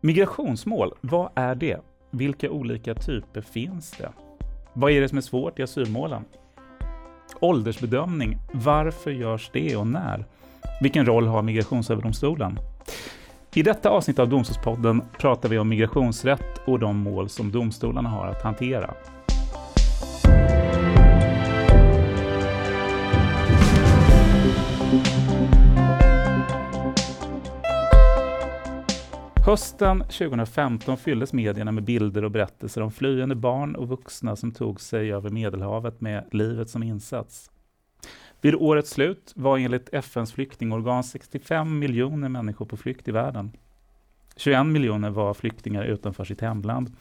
Migrationsmål, vad är det? Vilka olika typer finns det? Vad är det som är svårt i asylmålen? Åldersbedömning, varför görs det och när? Vilken roll har Migrationsöverdomstolen? I detta avsnitt av Domstolspodden pratar vi om migrationsrätt och de mål som domstolarna har att hantera. Hösten 2015 fylldes medierna med bilder och berättelser om flyende barn och vuxna som tog sig över Medelhavet med livet som insats. Vid årets slut var enligt FNs flyktingorgan 65 miljoner människor på flykt i världen. 21 miljoner var flyktingar utanför sitt hemland.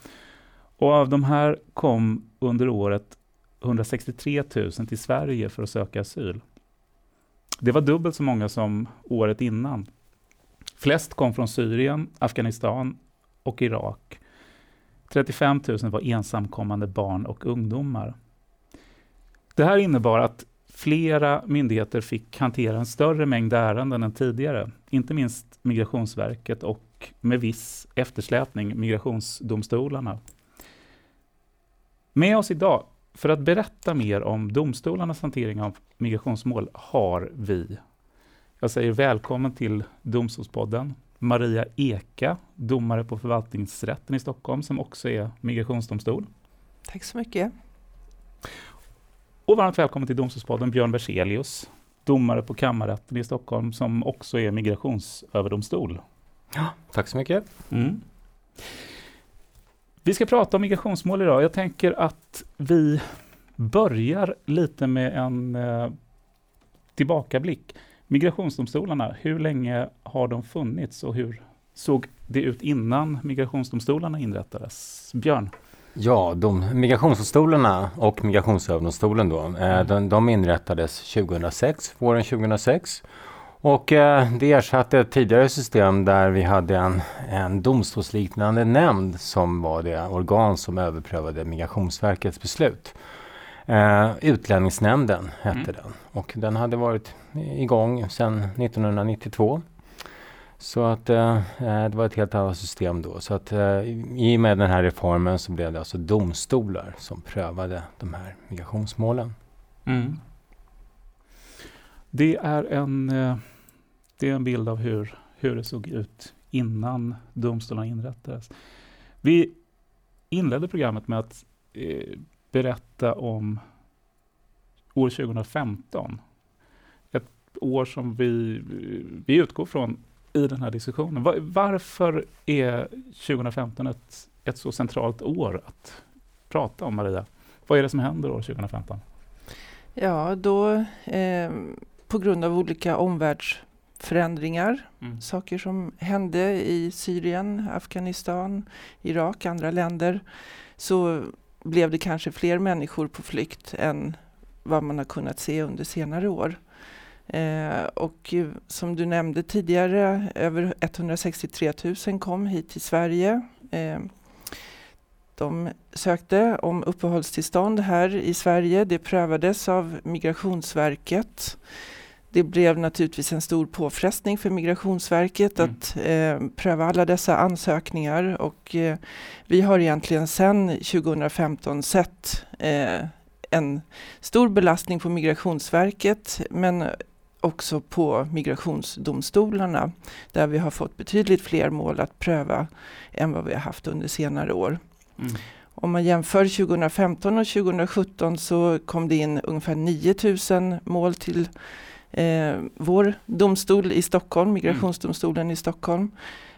Och av de här kom under året 163 000 till Sverige för att söka asyl. Det var dubbelt så många som året innan. Flest kom från Syrien, Afghanistan och Irak. 35 000 var ensamkommande barn och ungdomar. Det här innebar att flera myndigheter fick hantera en större mängd ärenden än tidigare, inte minst Migrationsverket och med viss eftersläpning migrationsdomstolarna. Med oss idag för att berätta mer om domstolarnas hantering av migrationsmål har vi jag säger välkommen till Domstolspodden. Maria Eka, domare på Förvaltningsrätten i Stockholm, som också är migrationsdomstol. Tack så mycket. Och varmt välkommen till Domstolspodden Björn Berzelius, domare på Kammarrätten i Stockholm, som också är migrationsöverdomstol. Ja, tack så mycket. Mm. Vi ska prata om migrationsmål idag. Jag tänker att vi börjar lite med en eh, tillbakablick. Migrationsdomstolarna, hur länge har de funnits och hur såg det ut innan migrationsdomstolarna inrättades? Björn? Ja, de, migrationsdomstolarna och Migrationsöverdomstolen då, eh, mm. de, de, inrättades 2006, våren 2006. Och eh, det ersatte ett tidigare system där vi hade en, en domstolsliknande nämnd som var det organ som överprövade Migrationsverkets beslut. Eh, Utlänningsnämnden hette mm. den och den hade varit igång sedan 1992. Så att eh, eh, det var ett helt annat system då. Så att eh, i och med den här reformen så blev det alltså domstolar som prövade de här migrationsmålen. Mm. Det, är en, eh, det är en bild av hur, hur det såg ut innan domstolarna inrättades. Vi inledde programmet med att eh, berätta om år 2015. Ett år som vi, vi utgår från i den här diskussionen. Var, varför är 2015 ett, ett så centralt år att prata om, Maria? Vad är det som händer år 2015? Ja, då eh, på grund av olika omvärldsförändringar, mm. saker som hände i Syrien, Afghanistan, Irak, andra länder, så blev det kanske fler människor på flykt än vad man har kunnat se under senare år. Eh, och som du nämnde tidigare, över 163 000 kom hit till Sverige. Eh, de sökte om uppehållstillstånd här i Sverige. Det prövades av Migrationsverket. Det blev naturligtvis en stor påfrestning för Migrationsverket mm. att eh, pröva alla dessa ansökningar och eh, vi har egentligen sedan 2015 sett eh, en stor belastning på Migrationsverket men också på migrationsdomstolarna där vi har fått betydligt fler mål att pröva än vad vi har haft under senare år. Mm. Om man jämför 2015 och 2017 så kom det in ungefär 9000 mål till eh, vår domstol i Stockholm, Migrationsdomstolen mm. i Stockholm.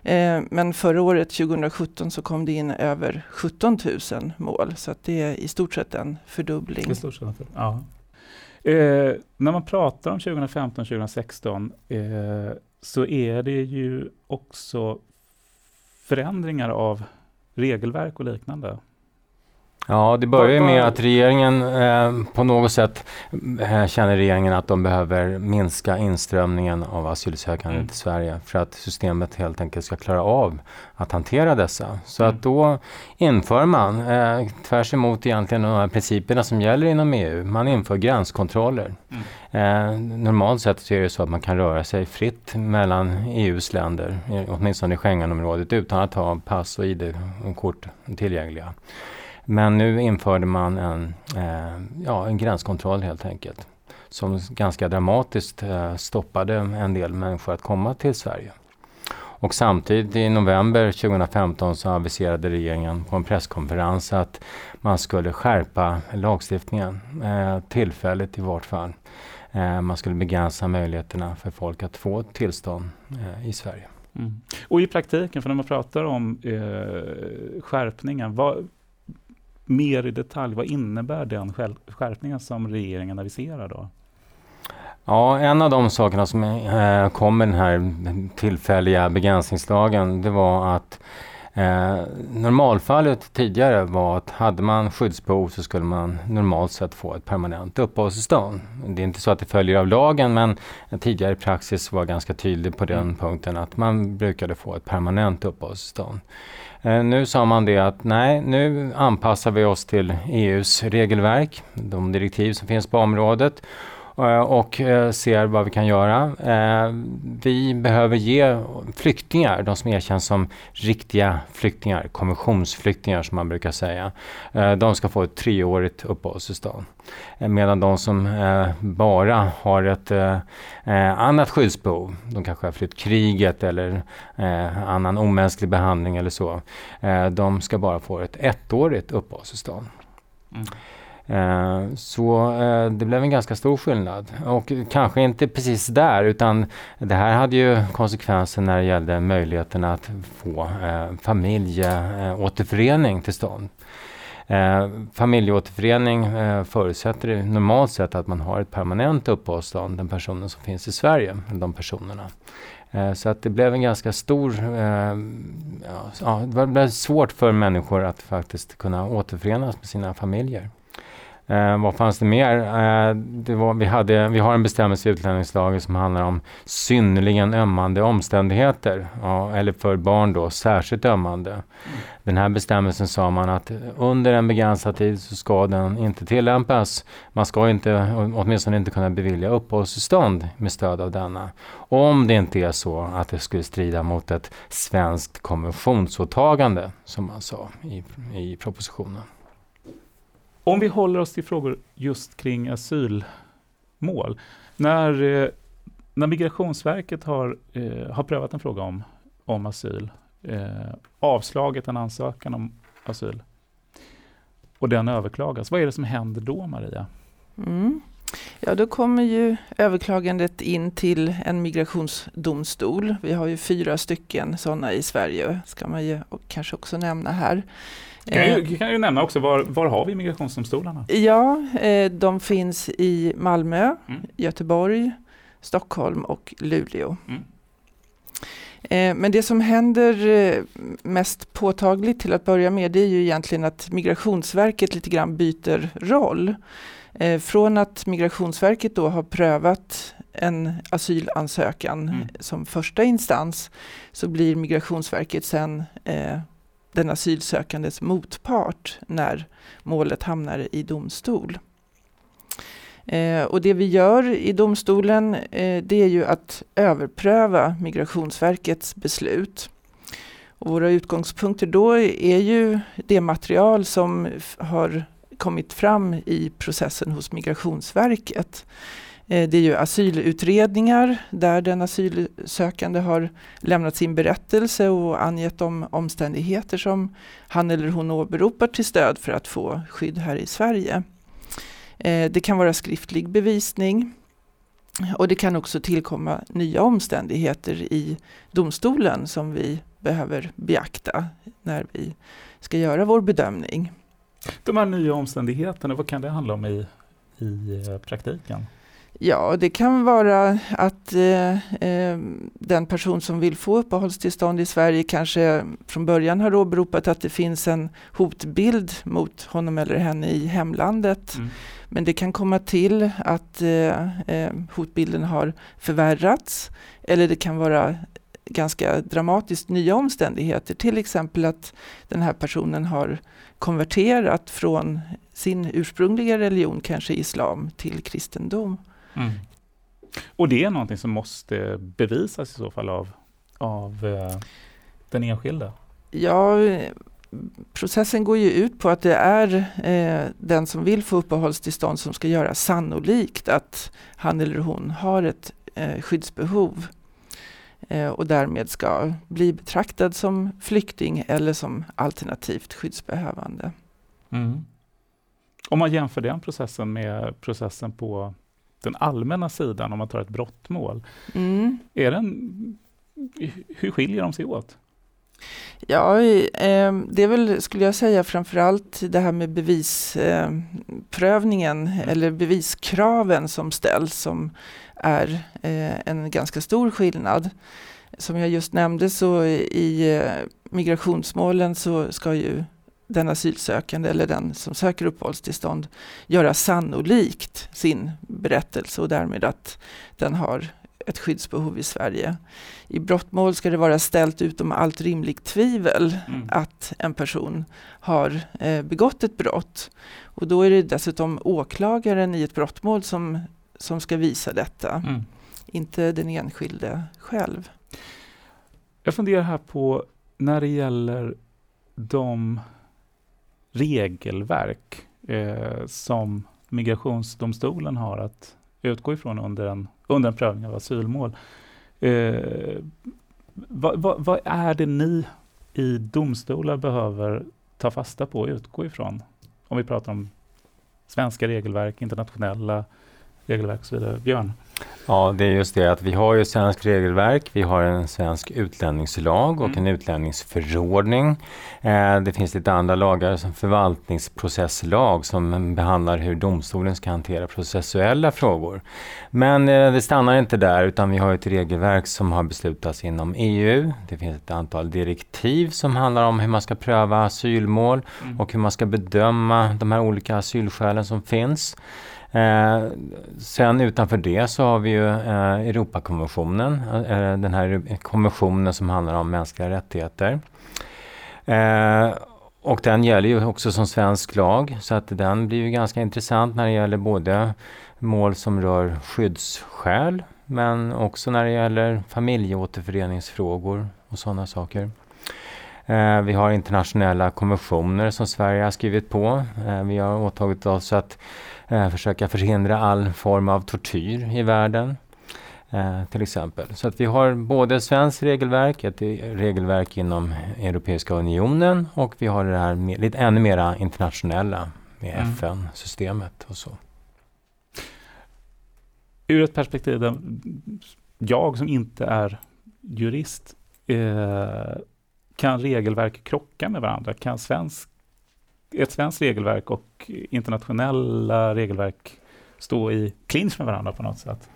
Eh, men förra året, 2017, så kom det in över 17 000 mål. Så att det är i stort sett en fördubbling. I stort sett, ja. Eh, när man pratar om 2015-2016 eh, så är det ju också förändringar av regelverk och liknande. Ja, det börjar med att regeringen eh, på något sätt eh, känner regeringen att de behöver minska inströmningen av asylsökande mm. till Sverige för att systemet helt enkelt ska klara av att hantera dessa. Så mm. att då inför man, eh, tvärs emot egentligen de här principerna som gäller inom EU, man inför gränskontroller. Mm. Eh, normalt sett så är det så att man kan röra sig fritt mellan EUs länder, åtminstone i Schengenområdet, utan att ha pass och ID-kort tillgängliga. Men nu införde man en, eh, ja, en gränskontroll helt enkelt. Som ganska dramatiskt eh, stoppade en del människor att komma till Sverige. Och samtidigt i november 2015 så aviserade regeringen på en presskonferens att man skulle skärpa lagstiftningen, eh, tillfälligt i vart fall. Eh, man skulle begränsa möjligheterna för folk att få tillstånd eh, i Sverige. Mm. Och i praktiken, för när man pratar om eh, skärpningen, vad, mer i detalj, vad innebär den skärpningen som regeringen aviserar då? Ja, en av de sakerna som eh, kom med den här tillfälliga begränsningslagen, det var att eh, normalfallet tidigare var att hade man skyddsbehov så skulle man normalt sett få ett permanent uppehållstillstånd. Det är inte så att det följer av lagen men tidigare praxis var ganska tydlig på den mm. punkten att man brukade få ett permanent uppehållstillstånd. Eh, nu sa man det att nej, nu anpassar vi oss till EUs regelverk, de direktiv som finns på området. Eh, och eh, ser vad vi kan göra. Eh, vi behöver ge flyktingar, de som erkänns som riktiga flyktingar, konventionsflyktingar som man brukar säga, de ska få ett treårigt uppehållstillstånd. Medan de som bara har ett annat skyddsbehov, de kanske har flytt kriget eller annan omänsklig behandling eller så, de ska bara få ett ettårigt uppehållstillstånd. Mm. Eh, så eh, det blev en ganska stor skillnad. Och kanske inte precis där utan det här hade ju konsekvenser när det gällde möjligheten att få eh, familjeåterförening till stånd. Eh, familjeåterförening eh, förutsätter normalt sett att man har ett permanent uppehållstillstånd, den personen som finns i Sverige, de personerna. Eh, så att det blev en ganska stor, eh, ja, det blev svårt för människor att faktiskt kunna återförenas med sina familjer. Eh, vad fanns det mer? Eh, det var, vi, hade, vi har en bestämmelse i utlänningslagen som handlar om synnerligen ömmande omständigheter. Ja, eller för barn då, särskilt ömmande. Den här bestämmelsen sa man att under en begränsad tid så ska den inte tillämpas. Man ska inte, åtminstone inte kunna bevilja uppehållstillstånd med stöd av denna. Om det inte är så att det skulle strida mot ett svenskt konventionsåtagande, som man sa i, i propositionen. Om vi håller oss till frågor just kring asylmål. När, eh, när Migrationsverket har, eh, har prövat en fråga om, om asyl, eh, avslagit en ansökan om asyl och den överklagas, vad är det som händer då, Maria? Mm. Ja, då kommer ju överklagandet in till en migrationsdomstol. Vi har ju fyra stycken sådana i Sverige, ska man ju kanske också nämna här. Kan ju, eh. kan ju nämna också, var, var har vi migrationsdomstolarna? Ja, eh, de finns i Malmö, mm. Göteborg, Stockholm och Luleå. Mm. Eh, men det som händer mest påtagligt till att börja med, det är ju egentligen att Migrationsverket lite grann byter roll. Från att Migrationsverket då har prövat en asylansökan mm. som första instans, så blir Migrationsverket sen den asylsökandes motpart när målet hamnar i domstol. Eh, och det vi gör i domstolen eh, det är ju att överpröva Migrationsverkets beslut. Och våra utgångspunkter då är ju det material som har kommit fram i processen hos Migrationsverket. Eh, det är ju asylutredningar där den asylsökande har lämnat sin berättelse och angett de omständigheter som han eller hon åberopar till stöd för att få skydd här i Sverige. Eh, det kan vara skriftlig bevisning och det kan också tillkomma nya omständigheter i domstolen som vi behöver beakta när vi ska göra vår bedömning. De här nya omständigheterna, vad kan det handla om i, i eh, praktiken? Ja, det kan vara att eh, eh, den person som vill få uppehållstillstånd i Sverige kanske från början har åberopat att det finns en hotbild mot honom eller henne i hemlandet. Mm. Men det kan komma till att eh, eh hotbilden har förvärrats eller det kan vara ganska dramatiskt nya omständigheter. Till exempel att den här personen har konverterat från sin ursprungliga religion, kanske islam, till kristendom. Mm. Och det är någonting som måste bevisas i så fall av, av eh, den enskilde? Ja, processen går ju ut på att det är eh, den som vill få uppehållstillstånd som ska göra sannolikt att han eller hon har ett eh, skyddsbehov eh, och därmed ska bli betraktad som flykting eller som alternativt skyddsbehövande. Mm. Om man jämför den processen med processen på den allmänna sidan, om man tar ett brottmål, mm. är den, hur skiljer de sig åt? Ja, eh, det är väl, skulle jag säga, framförallt det här med bevisprövningen eh, eller beviskraven som ställs som är eh, en ganska stor skillnad. Som jag just nämnde så i eh, migrationsmålen så ska ju den asylsökande eller den som söker uppehållstillstånd göra sannolikt sin berättelse och därmed att den har ett skyddsbehov i Sverige. I brottmål ska det vara ställt utom allt rimligt tvivel mm. att en person har eh, begått ett brott. Och då är det dessutom åklagaren i ett brottmål som, som ska visa detta, mm. inte den enskilde själv. Jag funderar här på när det gäller de regelverk eh, som migrationsdomstolen har att utgå ifrån under en, under en prövning av asylmål. Eh, vad, vad, vad, är det ni i domstolar behöver ta fasta på och utgå ifrån? Om vi pratar om svenska regelverk, internationella regelverk osv. Björn? Ja, det är just det att vi har ju svensk regelverk, vi har en svensk utlänningslag och mm. en utlänningsförordning. Eh, det finns lite andra lagar som förvaltningsprocesslag som behandlar hur domstolen ska hantera processuella frågor. Men eh, det stannar inte där utan vi har ett regelverk som har beslutats inom EU. Det finns ett antal direktiv som handlar om hur man ska pröva asylmål mm. och hur man ska bedöma de här olika asylskälen som finns. Eh, sen utanför det så har vi ju eh, Europakonventionen, eh, eh, den här konventionen som handlar om mänskliga rättigheter. Eh, och den gäller ju också som svensk lag så att den blir ju ganska intressant när det gäller både mål som rör skyddsskäl men också när det gäller familjeåterföreningsfrågor och sådana saker. Eh, vi har internationella konventioner som Sverige har skrivit på. Eh, vi har åtagit oss att eh, försöka förhindra all form av tortyr i världen. Eh, till exempel. Så att vi har både svenskt regelverk, ett regelverk inom Europeiska unionen och vi har det här med, lite ännu mera internationella med mm. FN-systemet och så. Ur ett perspektiv där jag som inte är jurist, eh, kan regelverk krocka med varandra? Kan svensk ett svenskt regelverk och internationella regelverk stå i clinch med varandra på något sätt?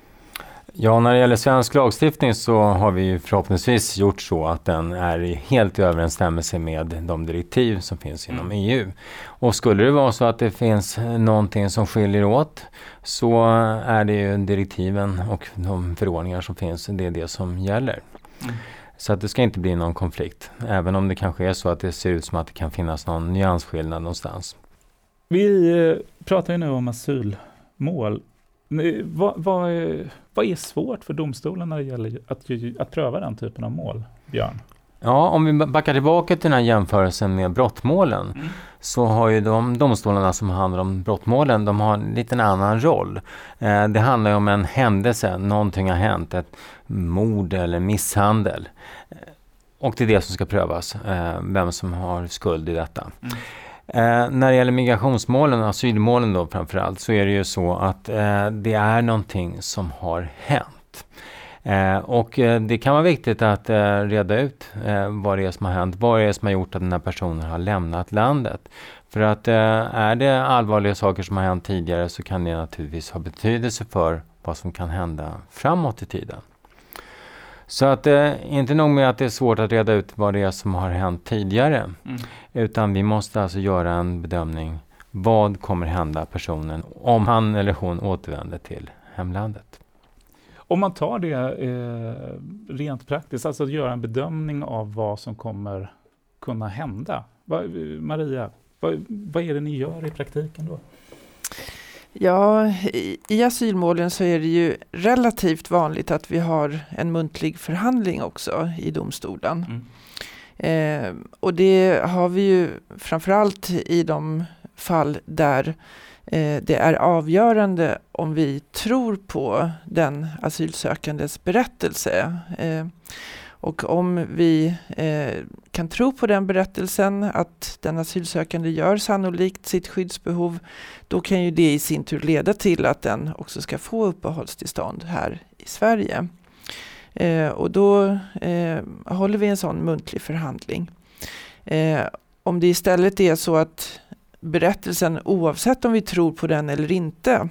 Ja, när det gäller svensk lagstiftning så har vi förhoppningsvis gjort så att den är helt i överensstämmelse med de direktiv som finns inom mm. EU. Och skulle det vara så att det finns någonting som skiljer åt så är det ju direktiven och de förordningar som finns, det är det som gäller. Mm. Så att det ska inte bli någon konflikt. Även om det kanske är så att det ser ut som att det kan finnas någon nyansskillnad någonstans. Vi eh, pratar ju nu om asylmål. Vad, vad, är, vad är svårt för domstolen när det gäller att, att pröva den typen av mål, Björn? Ja, om vi backar tillbaka till den här jämförelsen med brottmålen mm. så har ju de domstolarna som handlar om brottmålen, de har en liten annan roll. Eh, det handlar ju om en händelse, någonting har hänt, ett mord eller misshandel. Eh, och det är det som ska prövas, eh, vem som har skuld i detta. Mm. Eh, när det gäller migrationsmålen, asylmålen då framförallt, så är det ju så att eh, det är någonting som har hänt. Eh, och eh, det kan vara viktigt att eh, reda ut eh, vad det är som har hänt. Vad det är som har gjort att den här personen har lämnat landet. För att är det allvarliga saker som har hänt tidigare så kan det naturligtvis ha betydelse för vad som kan hända framåt i tiden. Så att eh, inte nog med att det är svårt att reda ut vad det är som har hänt tidigare. Mm. Utan vi måste alltså göra en bedömning. Vad kommer hända personen om han eller hon återvänder till hemlandet? Om man tar det eh, rent praktiskt, alltså att göra en bedömning av vad som kommer kunna hända. Va, Maria, vad, vad är det ni gör i praktiken då? Ja, i, i asylmålen så är det ju relativt vanligt att vi har en muntlig förhandling också i domstolen. Mm. Eh, och det har vi ju framförallt i de fall där Eh, det är avgörande om vi tror på den asylsökandes berättelse. Eh, och om vi eh, kan tro på den berättelsen, att den asylsökande gör sannolikt sitt skyddsbehov, då kan ju det i sin tur leda till att den också ska få uppehållstillstånd här i Sverige. Eh, och då eh, håller vi en sån muntlig förhandling. Eh, om det istället är så att berättelsen, oavsett om vi tror på den eller inte,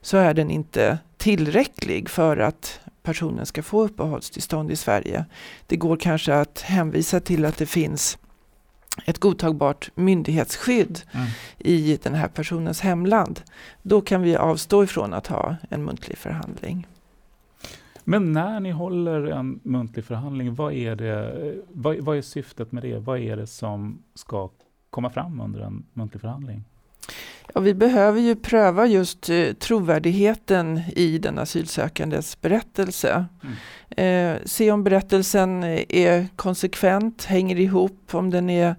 så är den inte tillräcklig för att personen ska få uppehållstillstånd i Sverige. Det går kanske att hänvisa till att det finns ett godtagbart myndighetsskydd mm. i den här personens hemland. Då kan vi avstå ifrån att ha en muntlig förhandling. Men när ni håller en muntlig förhandling, vad är, det, vad, vad är syftet med det? Vad är det som ska komma fram under en muntlig förhandling? Ja, vi behöver ju pröva just eh, trovärdigheten i den asylsökandes berättelse. Mm. Eh, se om berättelsen är konsekvent, hänger ihop, om den är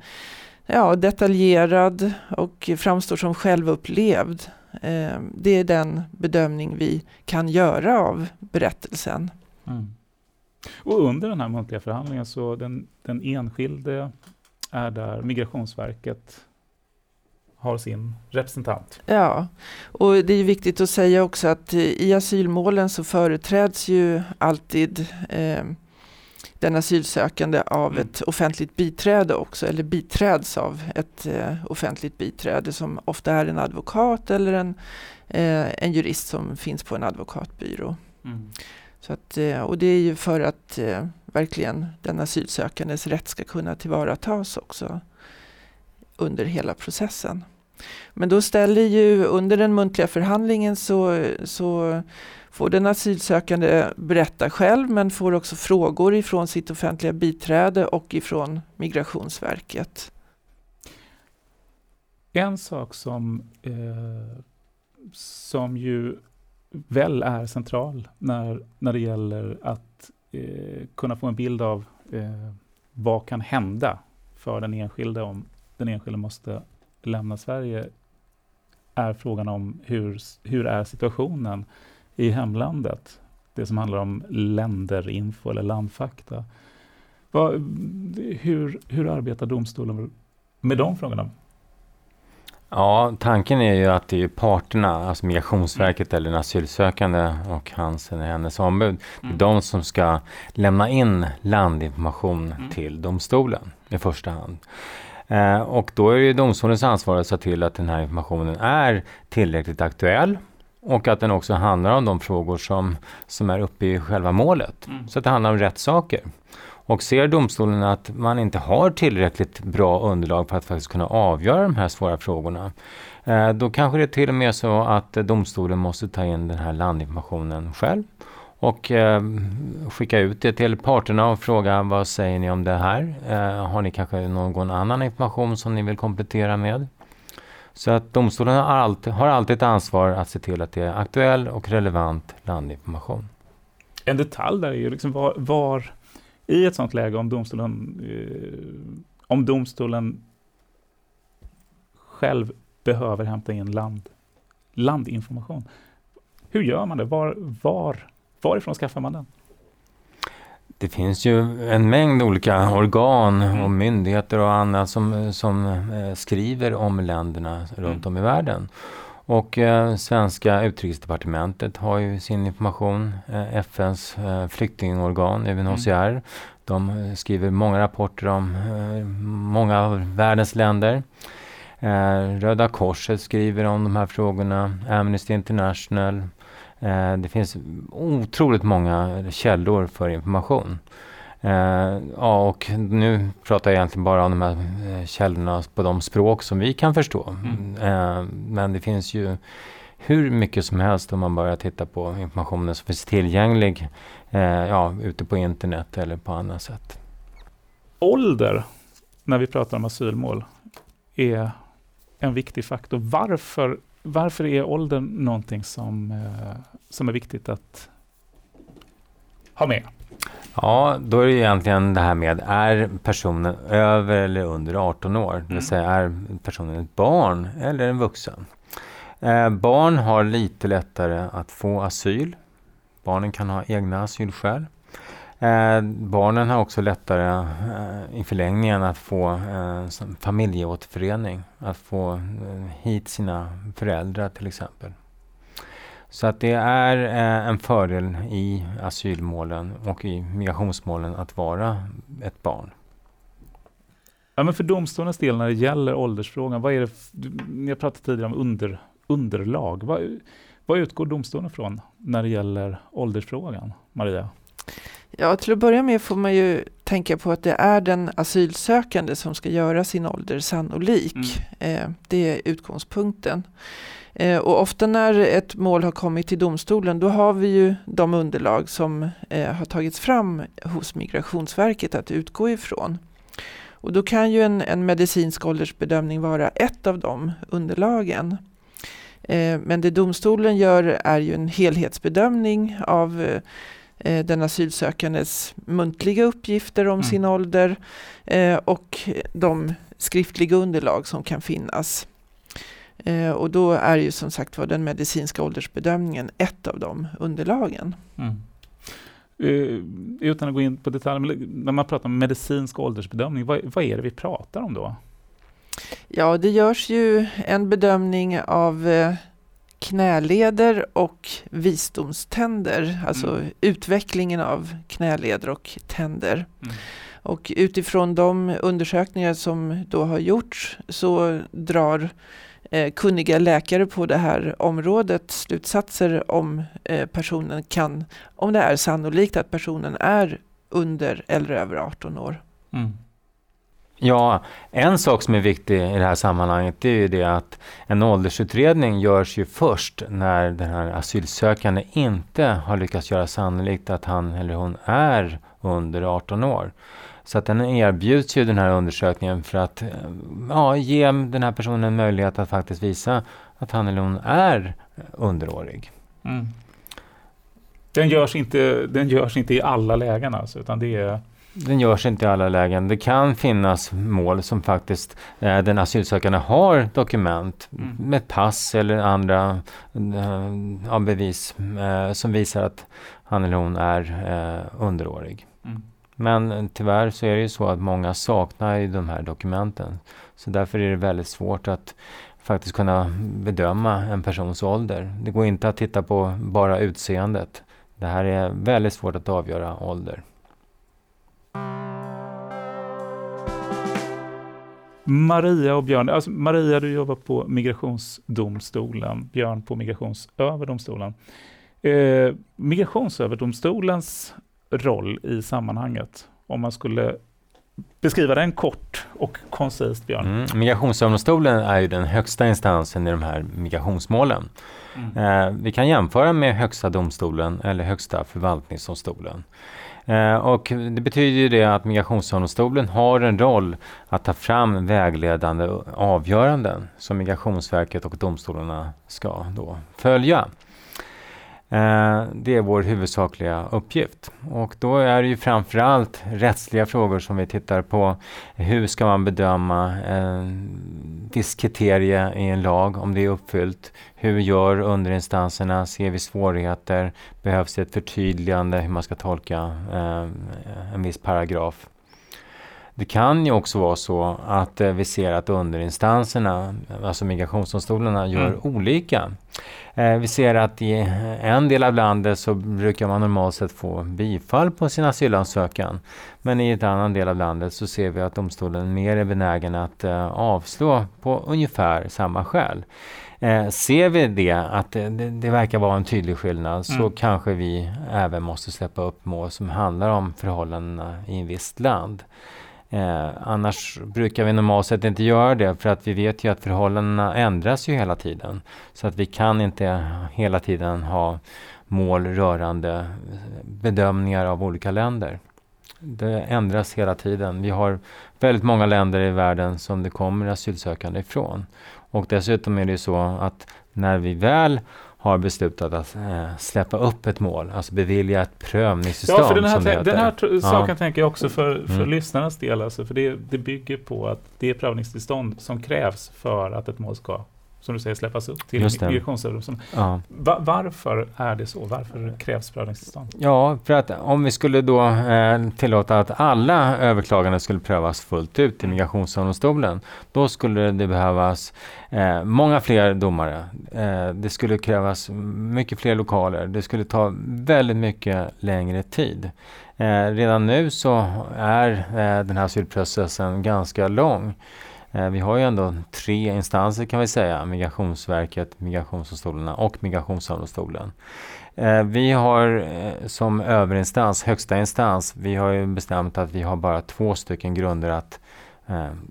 ja, detaljerad och framstår som självupplevd. Eh, det är den bedömning vi kan göra av berättelsen. Mm. Och under den här muntliga förhandlingen så den, den enskilde är där Migrationsverket har sin representant. Ja, och det är viktigt att säga också att i asylmålen så företräds ju alltid eh, den asylsökande av mm. ett offentligt biträde också, eller biträds av ett eh, offentligt biträde som ofta är en advokat eller en, eh, en jurist som finns på en advokatbyrå. Mm. Så att, eh, och det är ju för att eh, verkligen den asylsökandes rätt ska kunna tillvaratas också under hela processen. Men då ställer ju under den muntliga förhandlingen så, så får den asylsökande berätta själv men får också frågor ifrån sitt offentliga biträde och ifrån Migrationsverket. En sak som, eh, som ju väl är central när, när det gäller att eh, kunna få en bild av eh, vad kan hända för den enskilde om den enskilde måste lämna Sverige är frågan om hur, hur är situationen i hemlandet? Det som handlar om länderinfo eller landfakta. Va, hur, hur arbetar domstolen med de frågorna? Ja, tanken är ju att det är parterna, alltså Migrationsverket eller den asylsökande och hans eller hennes ombud, mm. de som ska lämna in landinformation mm. till domstolen i första hand. Eh, och då är det domstolens ansvar att se till att den här informationen är tillräckligt aktuell och att den också handlar om de frågor som, som är uppe i själva målet. Mm. Så att det handlar om rätt saker. Och ser domstolen att man inte har tillräckligt bra underlag för att faktiskt kunna avgöra de här svåra frågorna, eh, då kanske det är till och med så att domstolen måste ta in den här landinformationen själv och eh, skicka ut det till parterna och fråga vad säger ni om det här? Eh, har ni kanske någon annan information som ni vill komplettera med? Så att domstolen har alltid, har alltid ett ansvar att se till att det är aktuell och relevant landinformation. En detalj där är ju liksom var, var i ett sådant läge om domstolen, eh, om domstolen själv behöver hämta in land, landinformation. Hur gör man det? Var, var Varifrån skaffar man den? Det finns ju en mängd olika organ och mm. myndigheter och annat som, som eh, skriver om länderna runt om i världen. Och eh, svenska utrikesdepartementet har ju sin information. Eh, FNs eh, flyktingorgan, UNHCR, mm. de eh, skriver många rapporter om eh, många av världens länder. Röda Korset skriver om de här frågorna, Amnesty International, Eh, det finns otroligt många källor för information. Uh, ja, och nu pratar jag egentligen bara om de här uh, källorna på de språk som vi kan förstå. Mm. Uh, men det finns ju hur mycket som helst om man börjar titta på informationen som finns tillgänglig ja, ute på internet eller på annat sätt. Ålder, när vi pratar om asylmål, är en viktig faktor. Varför, varför är åldern någonting som, som är viktigt att ha med? Ja, då är det egentligen det här med, är personen över eller under 18 år? Det vill mm. säga, är personen ett barn eller en vuxen? Eh, barn har lite lättare att få asyl. Barnen kan ha egna asylskäl. Eh, barnen har också lättare eh, i förlängningen att få eh, familjeåterförening, att få eh, hit sina föräldrar till exempel. Så att det är eh, en fördel i asylmålen och i migrationsmålen att vara ett barn. Ja, men för domstolens del när det gäller åldersfrågan, vad är det, ni har pratat tidigare om under, underlag. Vad, vad utgår domstolen från när det gäller åldersfrågan, Maria? Ja, till att börja med får man ju tänka på att det är den asylsökande som ska göra sin ålder sannolik. Mm. Eh, det är utgångspunkten. Eh, och ofta när ett mål har kommit till domstolen då har vi ju de underlag som eh, har tagits fram hos Migrationsverket att utgå ifrån. Och då kan ju en, en medicinsk åldersbedömning vara ett av de underlagen. Men det domstolen gör är ju en helhetsbedömning av den asylsökandes muntliga uppgifter om mm. sin ålder och de skriftliga underlag som kan finnas. Eh, och då är ju som sagt var den medicinska åldersbedömningen ett av de underlagen. Mm. Uh, utan att gå in på detaljer, när man pratar om medicinsk åldersbedömning, vad, vad, är det vi pratar om då? Ja, det görs ju en bedömning av eh, knäleder och visdomständer, alltså mm. utvecklingen av knäleder och tänder. Mm. Och utifrån de undersökningar som då har gjorts så drar eh, kunniga läkare på det här området slutsatser om eh, personen kan, om det är sannolikt att personen är under eller över 18 år. Mm. Ja, en sak som är viktig i det här sammanhanget det är ju det att en åldersutredning görs ju först när den här asylsökande inte har lyckats göra sannolikt att han eller hon är under 18 år. Så att den erbjuds ju den här undersökningen för att eh, ja, ge den här personen en möjlighet att faktiskt visa att han eller hon är underårig. Mm. Den, görs inte, den görs inte i alla lägen alltså, utan det är den görs inte i alla lägen. Det kan finnas mål som faktiskt eh, den asylsökande har dokument mm. med pass eller andra eh, bevis eh, som visar att han eller hon är eh, underårig. Mm. Men tyvärr så är det ju så att många saknar de här dokumenten. Så därför är det väldigt svårt att faktiskt kunna bedöma en persons ålder. Det går inte att titta på bara utseendet. Det här är väldigt svårt att avgöra ålder. Maria och Björn, alltså Maria du jobbar på Migrationsdomstolen, Björn på Migrationsöverdomstolen. Eh, Migrationsöverdomstolens roll i sammanhanget? Om man skulle beskriva den kort och koncist, Björn. Mm. Migrationsöverdomstolen är ju den högsta instansen i de här migrationsmålen. Mm. Eh, vi kan jämföra med Högsta domstolen eller Högsta förvaltningsdomstolen. Eh, och det betyder ju det att migrationsdomstolen har en roll att ta fram vägledande avgöranden som Migrationsverket och domstolarna ska då följa. Eh, det är vår huvudsakliga uppgift. Och då är det ju framförallt rättsliga frågor som vi tittar på. Hur ska man bedöma eh, en viss kriterie i en lag, om det är uppfyllt? Hur gör underinstanserna? Ser vi svårigheter? Behövs det ett förtydligande hur man ska tolka eh, en viss paragraf? Det kan ju också vara så att eh, vi ser att underinstanserna, alltså migrationsdomstolarna, gör mm. olika. Eh, vi ser att i en del av landet så brukar man normalt sett få bifall på sin asylansökan. Men i ett annan del av landet så ser vi att domstolen mer är benägen att eh, avslå på ungefär samma skäl. Eh, ser vi det, att det, det, verkar vara en tydlig skillnad, mm. så kanske vi även måste släppa upp mål som handlar om förhållandena i en visst land. Eh, annars brukar vi normalt sett inte göra det för att vi vet ju att förhållandena ändras ju hela tiden. Så att vi kan inte hela tiden ha mål rörande eh, bedömningar av olika länder. Det ändras hela tiden. Vi har väldigt många länder i världen som det kommer asylsökande ifrån. Och dessutom är det ju så att när vi väl har beslutat att äh, släppa upp ett mål, alltså bevilja ett prövningstillstånd. Ja, för den här, den här saken tänker jag också för, för mm. lyssnarnas del, alltså, för det, det bygger på att det är prövningstillstånd som krävs för att ett mål ska som du säger, släppas upp till Migrationsöverdomstolen. Ja. Va varför är det så? Varför krävs prövningstillstånd? Ja, för att om vi skulle då eh, tillåta att alla överklaganden skulle prövas fullt ut i Migrationsöverdomstolen, då skulle det behövas eh, många fler domare. Eh, det skulle krävas mycket fler lokaler. Det skulle ta väldigt mycket längre tid. Eh, redan nu så är eh, den här asylprocessen ganska lång. Eh, vi har ju ändå tre instanser kan vi säga, Migrationsverket, Migrationsdomstolarna och Migrationsöverdomstolen. Eh, vi har eh, som överinstans, högsta instans, vi har ju bestämt att vi har bara två stycken grunder att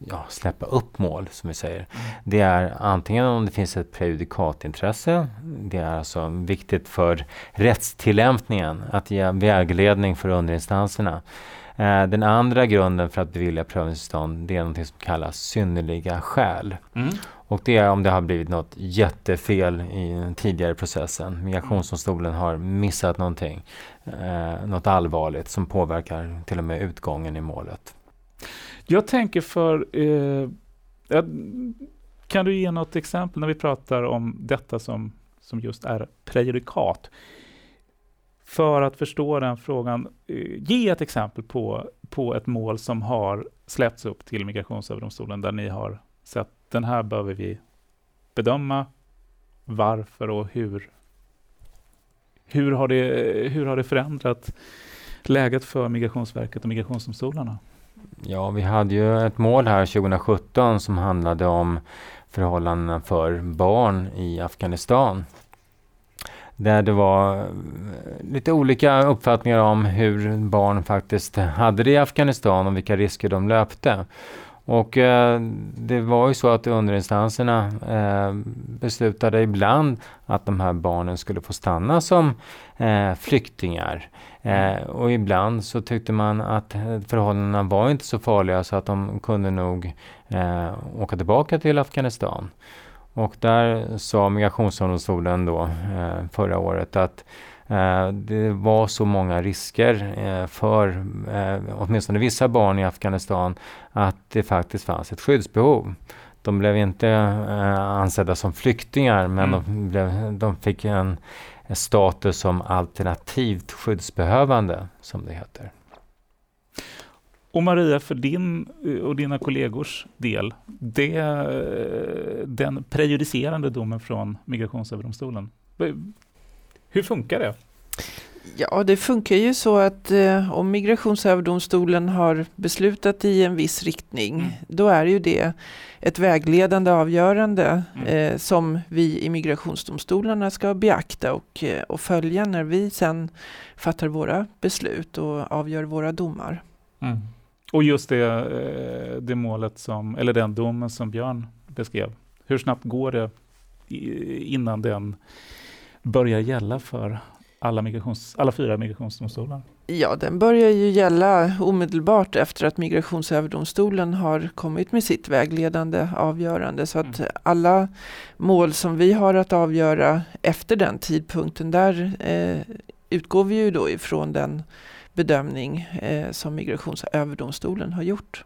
ja, släppa upp mål, som vi säger. Mm. Det är antingen om det finns ett prejudikatintresse, det är alltså viktigt för rättstillämpningen att ge vägledning för underinstanserna. Eh, den andra grunden för att bevilja prövningstillstånd det är något som kallas synnerliga skäl. Mm. Och det är om det har blivit något jättefel i den tidigare processen. Migrationsdomstolen har missat någonting, eh, något allvarligt som påverkar till och med utgången i målet. Jag tänker för, eh, kan du ge något exempel när vi pratar om detta som, som just är prejudikat? För att förstå den frågan, eh, ge ett exempel på, på ett mål som har släppts upp till Migrationsöverdomstolen där ni har sett den här behöver vi bedöma. Varför och hur? Hur har det, hur har det förändrat läget för Migrationsverket och migrationsdomstolarna? Ja, vi hade ju ett mål här 2017 som handlade om förhållandena för barn i Afghanistan där det var eh, lite olika uppfattningar om hur barn faktiskt hade det i Afghanistan och vilka risker de löpte. Och eh, det var ju så att underinstanserna eh, beslutade ibland att de här barnen skulle få stanna som eh, flyktingar. Eh, och ibland så tyckte man att eh, förhållandena var inte så farliga så att de kunde nog eh, åka tillbaka till Afghanistan. Och där sa Migrationsdomstolen då eh, förra året att eh, det var så många risker eh, för eh, åtminstone vissa barn i Afghanistan att det faktiskt fanns ett skyddsbehov. De blev inte ansedda som flyktingar men mm. de, blev, de fick en status som alternativt skyddsbehövande, som det heter. Och Maria, för din eh, och dina kollegors del, det, den prejudicerande domen från Migrationsöverdomstolen, hur funkar det? Ja, det funkar ju så att eh, om Migrationsöverdomstolen har beslutat i en viss riktning, mm. då är ju det ett vägledande avgörande mm. eh, som vi i migrationsdomstolarna ska beakta och, eh, och följa när vi sen fattar våra beslut och avgör våra domar. Mm. Och just det, eh, det målet som, eller den domen som Björn beskrev. Hur snabbt går det innan den börjar gälla för alla, migrations, alla fyra migrationsdomstolar? Ja, den börjar ju gälla omedelbart efter att Migrationsöverdomstolen har kommit med sitt vägledande avgörande. Så att mm. alla mål som vi har att avgöra efter den tidpunkten, där eh, utgår vi ju då ifrån den bedömning eh, som Migrationsöverdomstolen har gjort.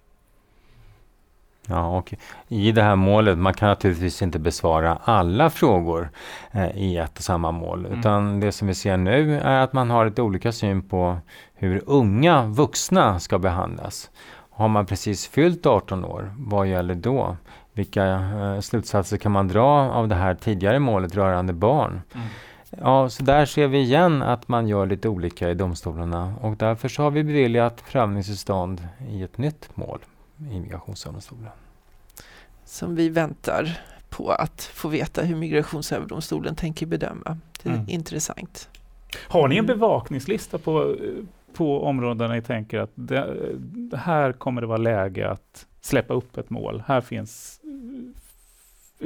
Ja, och i det här målet, man kan naturligtvis inte besvara alla frågor eh, i ett och samma mål. Mm. Utan det som vi ser nu är att man har lite olika syn på hur unga vuxna ska behandlas. Har man precis fyllt 18 år, vad gäller då? Vilka eh, slutsatser kan man dra av det här tidigare målet rörande barn? Mm. Ja, så där ser vi igen att man gör lite olika i domstolarna och därför så har vi beviljat prövningstillstånd i ett nytt mål i Migrationsöverdomstolen. Som vi väntar på att få veta hur Migrationsöverdomstolen tänker bedöma. Det är mm. intressant. Har ni en bevakningslista på, på områden där ni tänker att det, här kommer det vara läge att släppa upp ett mål? Här finns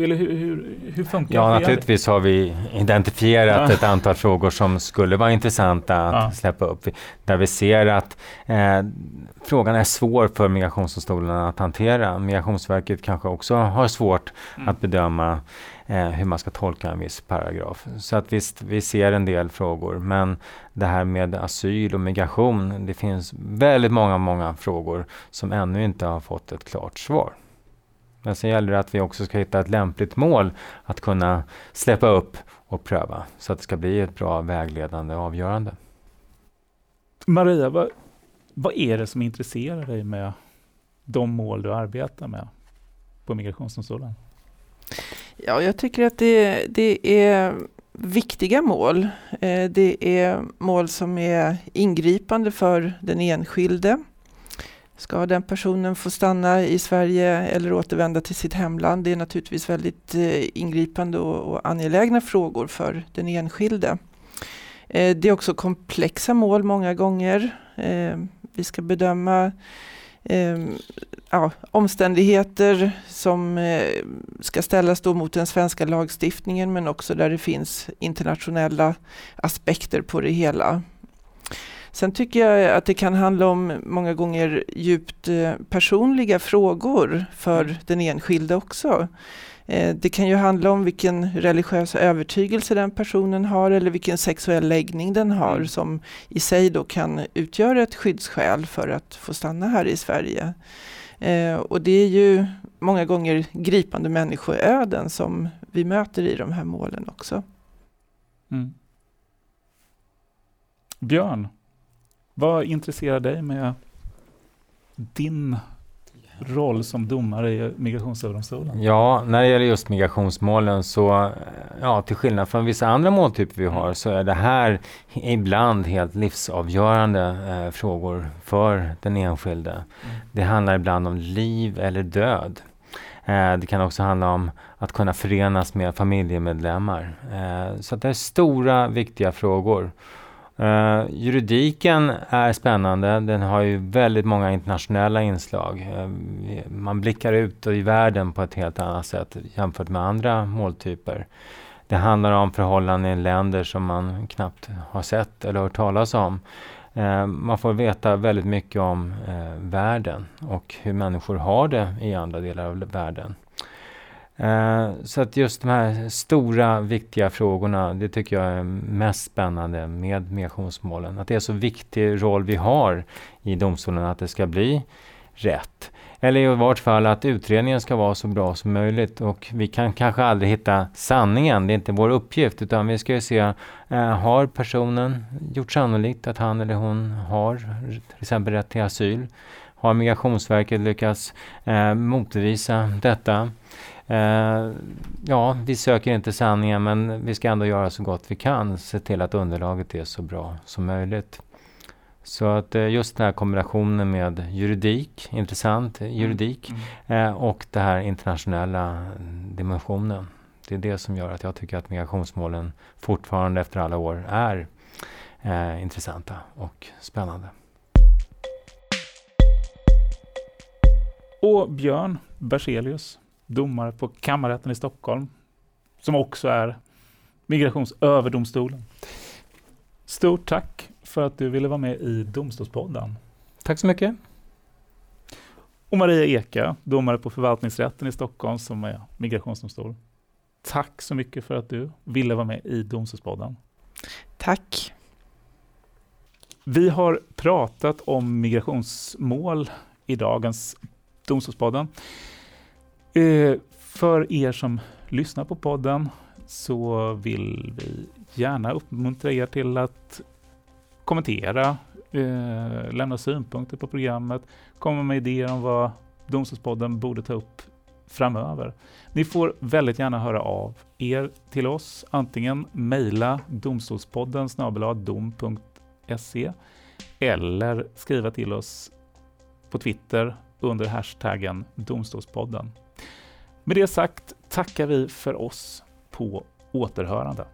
eller hur, hur, hur funkar ja, det? naturligtvis har vi identifierat ja. ett antal frågor som skulle vara intressanta att ja. släppa upp. Där vi ser att eh, frågan är svår för Migrationsdomstolen att hantera. Migrationsverket kanske också har svårt mm. att bedöma eh, hur man ska tolka en viss paragraf. Så att visst, vi ser en del frågor. Men det här med asyl och migration, det finns väldigt många, många frågor som ännu inte har fått ett klart svar. Men sen gäller det att vi också ska hitta ett lämpligt mål att kunna släppa upp och pröva så att det ska bli ett bra vägledande avgörande. Maria, vad, vad är det som intresserar dig med de mål du arbetar med på Migrationsdomstolen? Ja, jag tycker att det, det är viktiga mål. Eh, det är mål som är ingripande för den enskilde. Ska den personen få stanna i Sverige eller återvända till sitt hemland? Det är naturligtvis väldigt eh, ingripande och, och angelägna frågor för den enskilde. Eh, det är också komplexa mål många gånger. Eh, vi ska bedöma eh, ja, omständigheter som eh, ska ställas då mot den svenska lagstiftningen men också där det finns internationella aspekter på det hela. Sen tycker jag att det kan handla om många gånger djupt eh, personliga frågor för mm. den enskilde också. Eh, det kan ju handla om vilken religiös övertygelse den personen har eller vilken sexuell läggning den har mm. som i sig då kan utgöra ett skyddsskäl för att få stanna här i Sverige. Eh, och det är ju många gånger gripande människoöden som vi möter i de här målen också. Mm. Björn, vad intresserar dig med din roll som domare i Migrationsöverdomstolen? Ja, när det gäller just migrationsmålen så, ja, till skillnad från vissa andra måltyper vi har, så är det här ibland helt livsavgörande eh, frågor för den enskilde. Mm. Det handlar ibland om liv eller död. Eh, det kan också handla om att kunna förenas med familjemedlemmar. Eh, så det är stora, viktiga frågor. Uh, juridiken är spännande. Den har ju väldigt många internationella inslag. Uh, man blickar ut i världen på ett helt annat sätt jämfört med andra måltyper. Det handlar om förhållanden i länder som man knappt har sett eller hört talas om. Uh, man får veta väldigt mycket om världen och hur människor har det i andra delar av världen. Uh, så att just de här stora viktiga frågorna, det tycker jag är mest spännande med migrationsmålen. Att det är så viktig roll vi har i domstolen att det ska bli rätt. Eller i vart fall att utredningen ska vara så bra som möjligt och vi kan kanske aldrig hitta sanningen, det är inte vår uppgift utan vi ska ju se, uh, har personen gjort sannolikt att han eller hon har till exempel rätt till asyl? Har Migrationsverket lyckats eh, uh, motvisa detta? Eh, ja, vi söker inte sanningen men vi ska ändå göra så gott vi kan. Se till att underlaget är så bra som möjligt. Så att eh, just den här kombinationen med juridik, intressant mm. juridik, mm. eh, och den här internationella dimensionen. Det är det som gör att jag tycker att migrationsmålen fortfarande efter alla år är eh, intressanta och spännande. Och Björn Berzelius, domare på kammarrätten i Stockholm, som också är Migrationsöverdomstolen. Stort tack för att du ville vara med i Domstolspodden. Tack så mycket. Och Maria Eka, domare på Förvaltningsrätten i Stockholm som är migrationsdomstol. Tack så mycket för att du ville vara med i Domstolspodden. Tack. Vi har pratat om migrationsmål i dagens Domstolspodden. Eh, för er som lyssnar på podden så vill vi gärna uppmuntra er till att kommentera, eh, lämna synpunkter på programmet, komma med idéer om vad Domstolspodden borde ta upp framöver. Ni får väldigt gärna höra av er till oss, antingen mejla domstolspodden dom.se eller skriva till oss på Twitter under hashtaggen Domstolspodden. Med det sagt tackar vi för oss på återhörande.